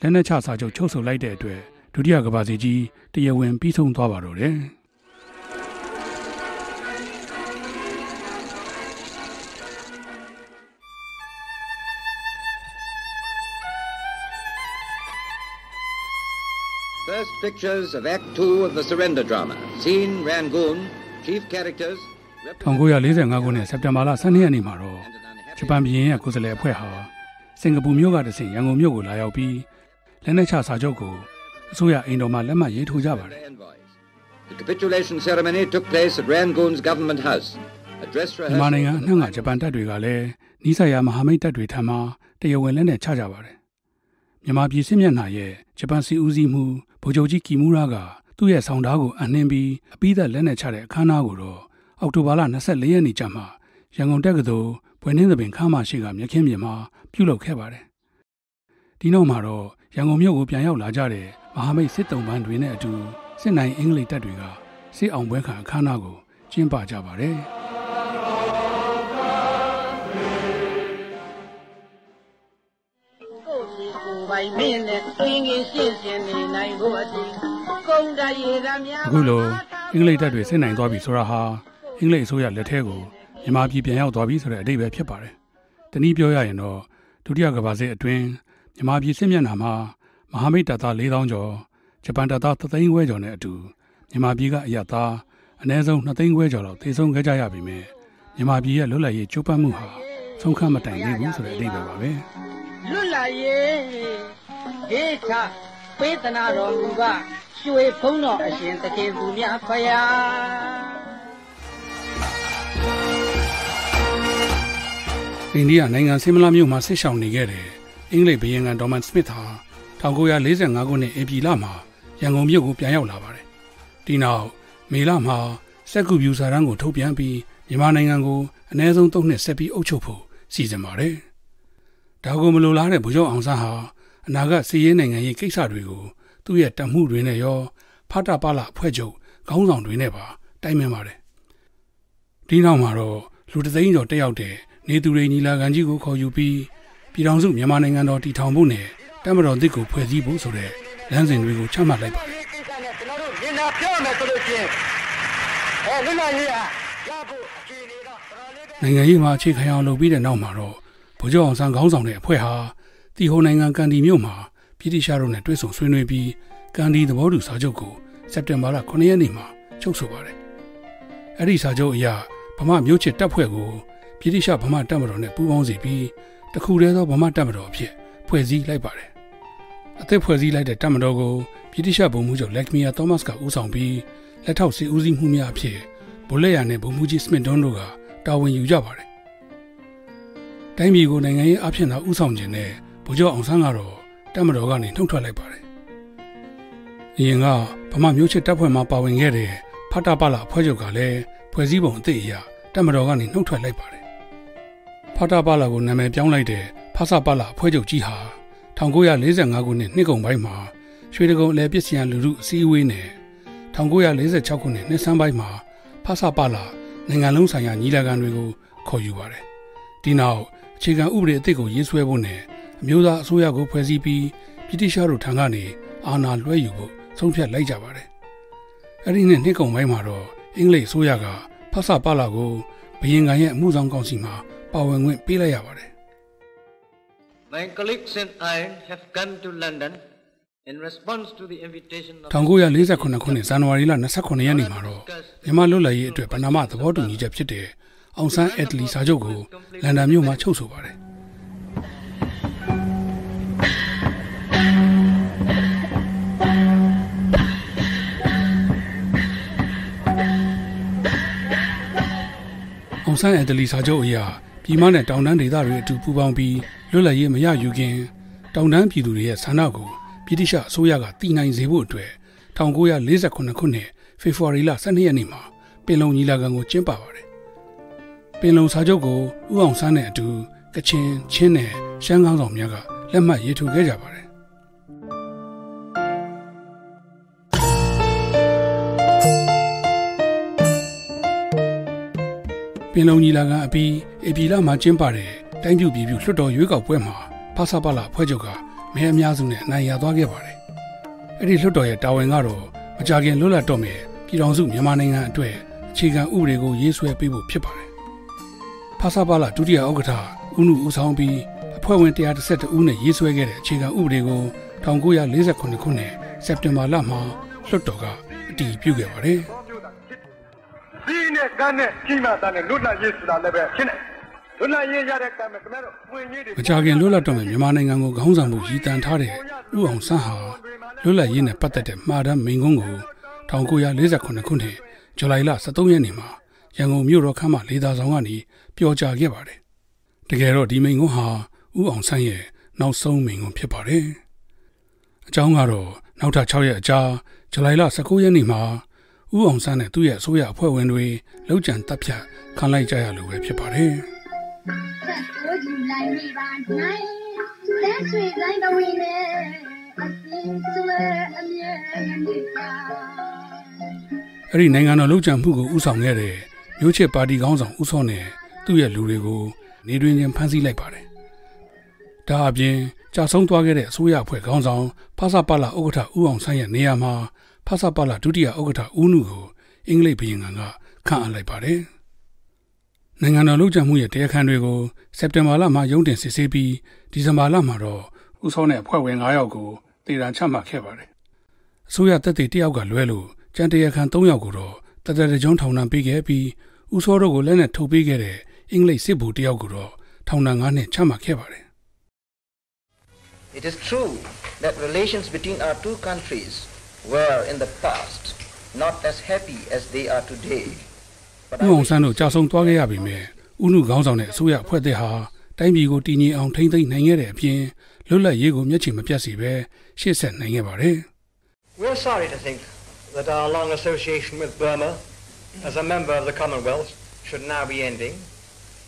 Speaker 1: လက်နက်ချစာချုပ်ချုပ်ဆိုလိုက်တဲ့အတွက်ဒုတိယကမ္ဘာစစ်ကြီးတရားဝင်ပြီးဆုံးသွားပါတော့တယ်။
Speaker 6: First pictures of Act Two of the surrender drama. Scene Rangoon. Chief characters.
Speaker 1: 1945ခုနှစ်စက်တင်ဘာလ12ရက်နေ့မှာတော့ဂျပန်ပြည်ရင်ရဲ့ကိုယ်စားလှယ်အဖွဲ့ဟာစင်ကာပူမြို့ကတဆင့်ရန်ကုန်မြို့ကိုလာရောက်ပြီးလက်နက်ချစာချုပ်ကိုအစိုးရအိမ်တော်မှာလက်မှတ်ရေးထိုးကြပါတယ်
Speaker 6: Envoys. The capitulation ceremony took place at Rangoon's government house. A dress
Speaker 1: မြန်မာ
Speaker 6: rehearsal.
Speaker 1: နိုင်ငံအနှံ့ကဂျပန်တပ်တွေကလည်းနီးစပ်ရာမဟာမိတ်တပ်တွေထံမှတရားဝင်လက်နက်ချကြပါတယ်မြန်မာပြည်စစ်မျက်နှာရဲ့ဂျပန်စီဦးစီးမှုဗိုလ်ချုပ်ကြီးကီမူရာကသူ့ရဲ့ဆောင်ဓားကိုအနှင်းပြီးအပိသက်လက်နက်ချတဲ့အခမ်းအနားကိုတော့ အောက်တိုဘာလ24ရက်နေ့ကျမှရန်ကုန်တက္ကသိုလ်ဘွယ်နှင်းသပင်ခမ်းမရှိကမြက်ခင်းပြင်မှာပြုလုပ်ခဲ့ပါတယ်ဒီနောက်မှာတော့ရန်ကုန်မြို့ကိုပြန်ရောက်လာကြတဲ့မဟာမိတ်စစ်တုံးပန်းတွေနဲ့အတူစစ်နိုင်အင်္ဂလိပ်တပ်တွေကစစ်အောင်ပွဲခံအခမ်းအနားကိုကျင်းပကြပါတယ်။
Speaker 7: ကိုယ့်ဒီကိုယ်ပိုင်မင်းနဲ့တွင်ငင်ရှင်းရှင်းနေနိုင်ဖို့အတီကုန်းတရေရများ
Speaker 1: အခုလိုအင်္ဂလိပ်တပ်တွေဆင်းနိုင်သွားပြီဆိုတာဟာ အင်္ဂလိပ်အစိုးရလက်ထက်ကိုမြန်မာပြည်ပြန်ရောက်သွားပြီဆိုတဲ့အဓိပ္ပာယ်ဖြစ်ပါတယ်။တနည်းပြောရရင်တော့ဒုတိယကမ္ဘာစစ်အတွင်းမြန်မာပြည်စစ်မျက်နှာမှာမဟာမိတ်တပ်သား4000ကျော်ဂျပန်တပ်သား3သိန်းခွဲကျော်နဲ့အတူမြန်မာပြည်ကအရသားအနည်းဆုံး2သိန်းခွဲကျော်လောက်သေဆုံးခဲ့ကြရပြီမြဲမြန်မာပြည်ရဲ့လွတ်လပ်ရေးကြိုးပမ်းမှုဟာဆုံးခတ်မတိုင်သေးဘူးဆိုတဲ့အဓိပ္ပာယ်ပါပဲ။
Speaker 7: လွတ်လာရေးဒေသပေးသနာတော်မူကရွှေဖုံးတော်အရှင်တခင်သူများဖယား
Speaker 1: အိန္ဒိယနိုင်ငံဆင်မလာမြို့မှာဆစ်ဆောင်နေခဲ့တယ်။အင်္ဂလိပ်ဘုရင်ကဒေါ်မန်စမစ်ဟာ1945ခုနှစ်ဧပြီလမှာရန်ကုန်မြို့ကိုပြန်ရောက်လာပါတယ်။ဒီနောက်မေလမှာစက်ကူပြူစာတမ်းကိုထုတ်ပြန်ပြီးမြန်မာနိုင်ငံကိုအ ਨੇ ဆုံး၃နှစ်ဆက်ပြီးအုပ်ချုပ်ဖို့စီစဉ်ပါတယ်။ဒါကိုမလိုလားတဲ့ဗိုလ်ချုပ်အောင်ဆန်းဟာအနာဂတ်စီးရဲနိုင်ငံရေးကိစ္စတွေကိုသူ့ရဲ့တမှုတွေနဲ့ရောဖာတာပါလာအဖွဲ့ချုပ်ခေါင်းဆောင်တွေနဲ့ပါတိုင်ပင်ပါတယ်။ဒီနောက်မှာတော့လူတသိန်းကျော်တက်ရောက်တဲ့ နေသူတွေညီလာခံကြီးကိုခေါ်ယူပြီးပြည်ထောင်စုမြန်မာနိုင်ငံတော်တည်ထောင်ဖို့နဲ့တမတော်သစ်ကိုဖွဲ့စည်းဖို့ဆိုတဲ့လမ်းစဉ်တွေကိုချမှတ်လိုက်ပါတယ်
Speaker 7: ဒီကိစ္စနဲ့ကျွန်တော်တို့လင်နာပြောမယ်ဆိုလို့ချင်းအဲလွတ်လာရေးဟာရဖို့အခြေအနေတော့တော်တော်လေးပဲ
Speaker 1: နိုင်ငံရေးမှာအခြေခံအောင်လုပ်ပြီးတဲ့နောက်မှာတော့ဗိုလ်ချုပ်အောင်ဆန်းခေါင်းဆောင်တဲ့အဖွဲ့ဟာတီဟိုနိုင်ငံကန်ဒီမြို့မှာပြည်တိရှားတို့နဲ့တွေ့ဆုံဆွေးနွေးပြီးကန်ဒီသဘောတူစာချုပ်ကိုစက်တင်ဘာလ9ရက်နေ့မှာချုပ်ဆိုပါတယ်။အဲ့ဒီစာချုပ်အရဗမာမျိုးချစ်တပ်ဖွဲ့ကို ပြည်တိရှားဗမာတပ်မတော်နဲ့ပူးပေါင်းစီပြီးတခုတည်းသောဗမာတပ်မတော်အဖြစ်ဖွဲ့စည်းလိုက်ပါတယ်။အသစ်ဖွဲ့စည်းလိုက်တဲ့တပ်မတော်ကိုပြည်တိရှားဗိုလ်မှူးချုပ်လက်မီယာသောမတ်ကဦးဆောင်ပြီးလက်ထောက်စီဦးစီးမှုများအဖြစ်ဗိုလ်လက်ရနဲ့ဗိုလ်မှူးကြီးစမစ်ဒွန်းတို့ကတာဝန်ယူကြပါတယ်။တိုင်းပြည်ကိုနိုင်ငံရေးအဖြစ်သာဦးဆောင်ခြင်းနဲ့ဗိုလ်ချုပ်အောင်ဆန်းကတော့တပ်မတော်ကနေနှုတ်ထွက်လိုက်ပါတယ်။အရင်ကဗမာမျိုးချစ်တပ်ဖွဲ့မှာပါဝင်ခဲ့တဲ့ဖတာပလာအဖွဲ့ချုပ်ကလည်းဖွဲ့စည်းပုံအသစ်အရတပ်မတော်ကနေနှုတ်ထွက်လိုက်ပါတယ်။ ဖတာပလာကိုနာမည်ပြောင်းလိုက်တဲ့ဖဆပလာအဖွဲ့ချုပ်ကြီးဟာ1945ခုနှစ်နှစ်ကုန်ပိုင်းမှာရွှေတကုံအလဲပစ္စယံလူမှုအစည်းအဝေးနဲ့1946ခုနှစ်နှစ်ဆန်းပိုင်းမှာဖဆပလာနိုင်ငံလုံးဆိုင်ရာညီလာခံတွေကိုခေါ်ယူပါတယ်။ဒီနောက်အခြေခံဥပဒေအသစ်ကိုရေးဆွဲဖို့နဲ့အမျိုးသားအစိုးရကိုဖွဲ့စည်းပြီးပြည်တိရှားတို့ထံကနေအာဏာလွှဲယူဖို့ဆုံးဖြတ်လိုက်ကြပါတယ်။အဲ့ဒီနှစ်နှစ်ကုန်ပိုင်းမှာတော့အင်္ဂလိပ်အစိုးရကဖဆပလာကိုဘယင်ကန်ရဲ့အမှုဆောင်ကောင်စီမှာ ပါဝင်ခွင့်ပေးလိုက်ရပါတယ်
Speaker 8: My colleagues and I have come to London in response to the invitation of
Speaker 1: 1948ခုနှစ်ဇန်နဝါရီလ29ရက်နေ့မှာတော့မြန်မာလွတ်လပ်ရေးအတွက်ပဏာမသဘောတူညီချက်ဖြစ်တဲ့အောင်ဆန်းအက်တလီစာချုပ်ကိုလန်ဒန်မြို့မှာချုပ်ဆိုပါတယ်အောင်ဆန်းအက်တလီစာချုပ်အရာ ပြည်မနဲ့တောင်တန်းဒေသတွေအတူပူးပေါင်းပြီးလွတ်လပ်ရေးမရယူခင်တောင်တန်းပြည်သူတွေရဲ့ဆန္ဒကိုပြည်တိရှအစိုးရကတည်နိုင်စေဖို့အတွက်1948ခုနှစ်ဖေဖော်ဝါရီလ12ရက်နေ့မှာပင်လုံညီလာခံကိုကျင်းပပါတယ်။ပင်လုံစာချုပ်ကိုဥအောင်ဆန်းနဲ့အတူကချင်ချင်းနဲ့ရှမ်းကောင်းဆောင်များကလက်မှတ်ရေးထိုးခဲ့ကြပါတယ်။ ပင်လုံညီလာခံအပြီးအေပီလာမှာကျင်းပတဲ့တိုင်းပြည်ပြည်လွှတ်တော်ရွေးကောက်ပွဲမှာဖဆပလာဖွဲ့ချုပ်ကမဲအများစုနဲ့အနိုင်ရသွားခဲ့ပါတယ်။အဲ့ဒီလွှတ်တော်ရဲ့တာဝန်ကတော့မကြခင်လွတ်လပ်တော့မယ်ပြည်ထောင်စုမြန်မာနိုင်ငံအတွက်အခြေခံဥပဒေကိုရေးဆွဲပေးဖို့ဖြစ်ပါတယ်။ဖဆပလာဒုတိယဥက္ကဋ္ဌဦးနုဦးဆောင်ပြီးအဖွဲ့ဝင်132ဦးနဲ့ရေးဆွဲခဲ့တဲ့အခြေခံဥပဒေကို1948ခုနှစ်စက်တင်ဘာလမှာလွှတ်တော်ကအတည်ပြုခဲ့ပါတယ်။
Speaker 5: ဒီနဲ့ ကန်းနဲ့ကြီးမာတာနဲ့လွတ်လပ်ရေးဆိုတာလည်းပဲဖြစ်နေလွတ်လပ်ရေးရတဲ့ကံမဲ့ခင်ဗျားတို့ဝင်ကြီးတွေ
Speaker 1: မကြခင်လွတ်လပ်တော့မယ်မြန်မာနိုင်ငံကိုခေါင်းဆောင်မှုရည်တန်ထားတဲ့ဥအောင်ဆန်းဟာလွတ်လပ်ရေးနဲ့ပတ်သက်တဲ့မှားတမ်းမိန့်ခွန်းကို1948ခုနှစ်ဇူလိုင်လ23ရက်နေ့မှာရန်ကုန်မြို့တော်ခမ်းမလေးသာဆောင်ကနေပြောကြားခဲ့ပါတယ်။တကယ်တော့ဒီမိန့်ခွန်းဟာဥအောင်ဆန်းရဲ့နောက်ဆုံးမိန့်ခွန်းဖြစ်ပါတယ်။အကြောင်းကတော့နောက်ထပ်6ရက်အကြာဇူလိုင်လ19ရက်နေ့မှာ ဥအောင်ဆန်းနဲ့သူ့ရဲ့အစိုးရအဖွဲ့ဝင်တွေလောက်ကျန်တပ်ဖြတ်ခံလိုက်ကြရလို့ပဲဖြစ်ပါတယ်။
Speaker 9: ဆက်ကိုကြည့်လိုက်မိပါနိုင်လက်ဆွေတိုင်းတော်ဝင်နဲ့အစင်းဆွဲအမြဲနေကြ
Speaker 1: အအဲ့ဒီနိုင်ငံတော်လှုပ်ကြံမှုကိုဥဆောင်ခဲ့တဲ့မျိုးချစ်ပါတီခေါင်းဆောင်ဦးစောနဲ့သူ့ရဲ့လူတွေကိုနေတွင်ချင်းဖမ်းဆီးလိုက်ပါတယ်။ဒါအပြင်ကြာဆုံးသွားခဲ့တဲ့အစိုးရအဖွဲ့ခေါင်းဆောင်ဖဆပလာဥက္ကဋ္ဌဦးအောင်ဆန်းရဲ့နေရာမှာ ဖဆပလာဒုတိယဥက္ကဋ္ဌဦးနုကိုအင်္ဂလိပ်ဘုရင်ကခန့်အပ်လိုက်ပါတယ်။နိုင်ငံတော်လှုပ်ကြံမှုရဲ့တရားခံတွေကိုစက်တင်ဘာလမှာရုံးတင်စစ်ဆေးပြီးဒီဇင်ဘာလမှာတော့ဦးစောနဲ့အဖွဲ့ဝင်9ယောက်ကိုတည်တံချမှတ်ခဲ့ပါတယ်။အစိုးရတပ်တွေတယောက်ကလွဲလို့ကြံတရားခံ3ယောက်ကိုတော့တတရကြုံထောင်နှံပေးခဲ့ပြီးဦးစောတို့ကိုလက်နဲ့ထုတ်ပေးခဲ့တဲ့အင်္ဂလိပ်စစ်ဗိုလ်တယောက်ကိုတော့ထောင်နှံ9နှစ်ချမှတ်ခဲ့ပါတယ်
Speaker 10: It is true that relations between our two countries were in the past not as happy as they are today.
Speaker 1: ဦးအောင်ဆန်းတို့ကြာဆုံးသွားခဲ့ရပြီမဲ့ဦးနုခေါင်းဆောင်တဲ့အစိုးရအဖွဲ့တဲ့ဟာတိုင်းပြည်ကိုတည်ငြိမ်အောင်ထိန်းသိမ်းနိုင်ခဲ့တဲ့အပြင်လွတ်လပ်ရေးကိုမျက်ခြေမပြတ်စီပဲရှေ့ဆက်နိုင်ခဲ့ပါတယ်။
Speaker 11: We're sorry to think that our long association with Burma as a member of the Commonwealth should now be ending.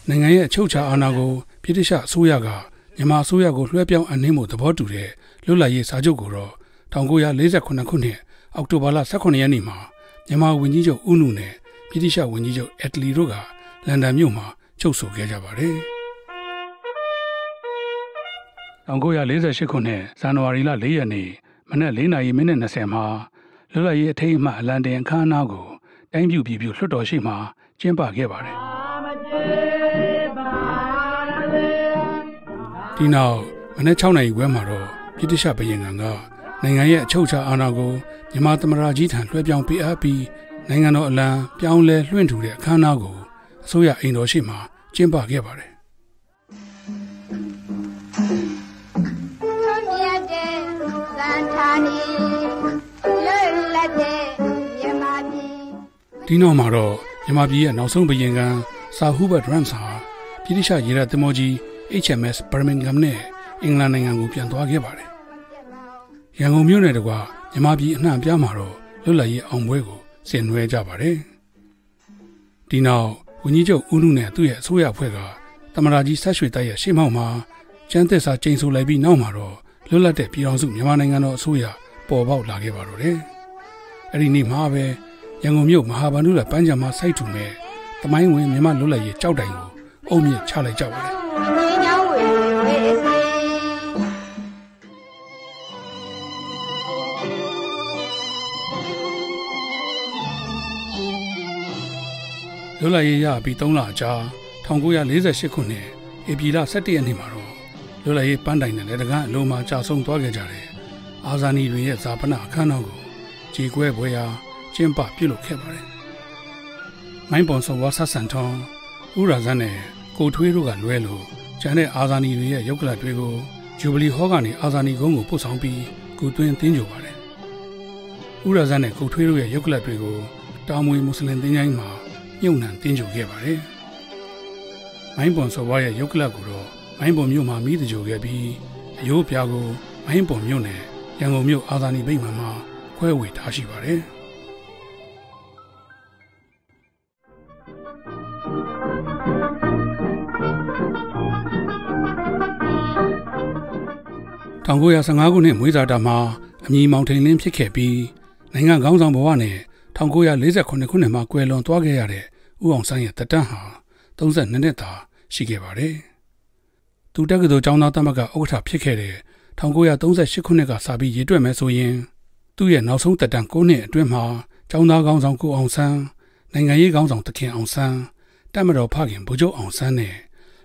Speaker 1: နိုင်ငံရဲ့အချုပ်အခြာအာဏာကိုပြည်ထရှအစိုးရကမြန်မာအစိုးရကိုလွှဲပြောင်းအနှင်းမှုသဘောတူတဲ့လွတ်လပ်ရေးစာချုပ်ကိုတော့ 1948ခုနှစ်အောက်တိုဘာလ18ရက်နေ့မှာမြန်မာဝန်ကြီးချုပ်ဦးနုနဲ့ပြည်ထရှဝန်ကြီးချုပ်အက်တလီတို့ကလန်ဒန်မြို့မှာချုပ်ဆိုခဲ့ကြပါတယ်1948ခုနှစ်ဇန်နဝါရီလ4ရက်နေ့မနက်4နာရီမိနစ်20မှာလွတ်လပ်ရေးအထိမ်းအမှတ်အလံတင်အခမ်းအနားကိုတိုင်းပြည်ပြည်လွှတ်တော်ရှိမှာကျင်းပခဲ့ပါတယ်ဒီနောက်မနေ့6နိုင်ခွဲမှာတော့ပြည်တရှဘရင်က နိုင်ငံရဲ့အချုပ်အခြာအာဏာကိုမြန်မာသမ္မတကြီးထံလွှဲပြောင်းပေးအပ်ပြီးနိုင်ငံတော်အလံပြောင်းလဲလွှင့်ထူတဲ့အခမ်းအနားကိုအစိုးရအိမ်တော်ရှိမှကျင်းပခဲ့ပါတယ်ဒီနောက်မှာတော့မြန်မာပြည်ရဲ့နောက်ဆုံးဘရင်ကဆာဟူဘတ်ရမ်စာပြည်တရှရေရသမောကြီး HMS Birmingham နဲ့အင်္ဂလန်နိုင်ငံကိုပြန်သွားခဲ့ပါတယ်။ ရန်ကုန်မြို့နယ်တကွမြန်မာပြည်အနှံ့ပြားမှာတော့လွတ်လပ်ရေးအောင်ပွဲကိုဆင်နွှဲကြပါတယ်။ဒီနောက်ဝန်ကြီးချုပ်ဦးနုနဲ့သူ့ရဲ့အစိုးရအဖွဲ့ကတမရာကြီးဆက်ရွှေတိုက်ရဲ့ရှေ့မောက်မှာကျန်းသစ္စာကျိန်ဆိုလိုက်ပြီးနောက်မှာတော့လွတ်လပ်တဲ့ပြည်တော်စုမြန်မာနိုင်ငံတော်အစိုးရပေါ်ပေါက်လာခဲ့ပါတော့တယ်။အဲ့ဒီနေ့မှာပဲရန်ကုန်မြို့မဟာဗန္ဓုလပန်းချံမှာစိုက်ထူမဲ့တမိုင်းဝင်မြန်မာလွတ်လပ်ရေးကြောက်တိုင်ကိုအုံမြင့်ချလိုက်ကြပါတယ် လွတ်လပ်ရေးရပြီး3လကြာ1948ခုနှစ်ဧပြီလ17ရက်နေ့မှာတော့လွတ်လပ်ရေးပန်းတိုင်နဲ့လက်တကန်းအလုံးမှာကြာဆုံးသွားခဲ့ကြတယ်။အာဇာနည်တွေရဲ့ဇာပနာအခမ်းအနားကိုကြေကွဲပွဲရာကျင်းပပြုလုပ်ခဲ့ပါတယ်။မိုင်းပွန်ဆောဝါဆတ်ဆန်ထွန်းဦးရာဇန်နဲ့ကိုထွေးတို့ကလွဲလို့ကျန်တဲ့အာဇာနည်တွေရဲ့ရုပ်ကလပ်တွေကိုဂျူဘလီဟောကနေအာဇာနည်ကုန်းကိုပို့ဆောင်ပြီးကုသွင်းတင်းကြပါတယ်။ဦးရာဇန်နဲ့ကိုထွေးတို့ရဲ့ရုပ်ကလပ်တွေကိုတာမွေမွတ်စလင်တင်းချိုင်းမှာ မြုပ်နှံတင်းကြိုခဲ့ပါတယ်။မိုင်းပွန်စော်ဘွားရဲ့ရုပ်ကလပ်ကိုတော့မိုင်းပွန်မြို့မှာမိတကြိုခဲ့ပြီးအယိုးပြားကိုမိုင်းပွန်မြို့နယ်ရန်ကုန်မြို့အာဇာနည်ဗိမာန်မှာခွဲဝေထားရှိပါတယ်။1915ခုနှစ်မွေးစာတာမှာအမည်မောင်ထိန်လင်းဖြစ်ခဲ့ပြီးနိုင်ငံခေါင်းဆောင်ဘဝနဲ့ 1948ခုနှစ်မှာကွယ်လွန်သွားခဲ့ရတဲ့ဦးအောင်ဆန်းရဲ့တတန်းဟာ32နှစ်သာရှိခဲ့ပါတယ်။သူတက္ကသိုလ်ကျောင်းသားသမဂ္ဂဥက္ကဋ္ဌဖြစ်ခဲ့တဲ့1938ခုနှစ်ကစပြီးရည်တွက်မယ်ဆိုရင်သူ့ရဲ့နောက်ဆုံးတက်တန်း9နှစ်အတွင်းမှာကျောင်းသားကောင်းဆောင်ကိုအောင်ဆန်းနိုင်ငံရေးကောင်းဆောင်တခင်အောင်ဆန်းတက်မတော်ဖခင်ဗိုလ်ချုပ်အောင်ဆန်းနဲ့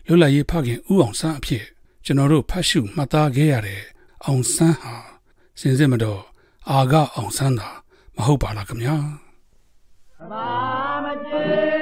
Speaker 1: လွတ်လပ်ရေးဖခင်ဦးအောင်ဆန်းအဖြစ်ကျွန်တော်တို့ဖတ်ရှုမှတ်သားခဲ့ရတဲ့အောင်ဆန်းဟာစင်စစ်မတော့အာကအောင်ဆန်းသာမဟုတ်ပါလားခင်ဗျာ
Speaker 2: ဘာမကျေ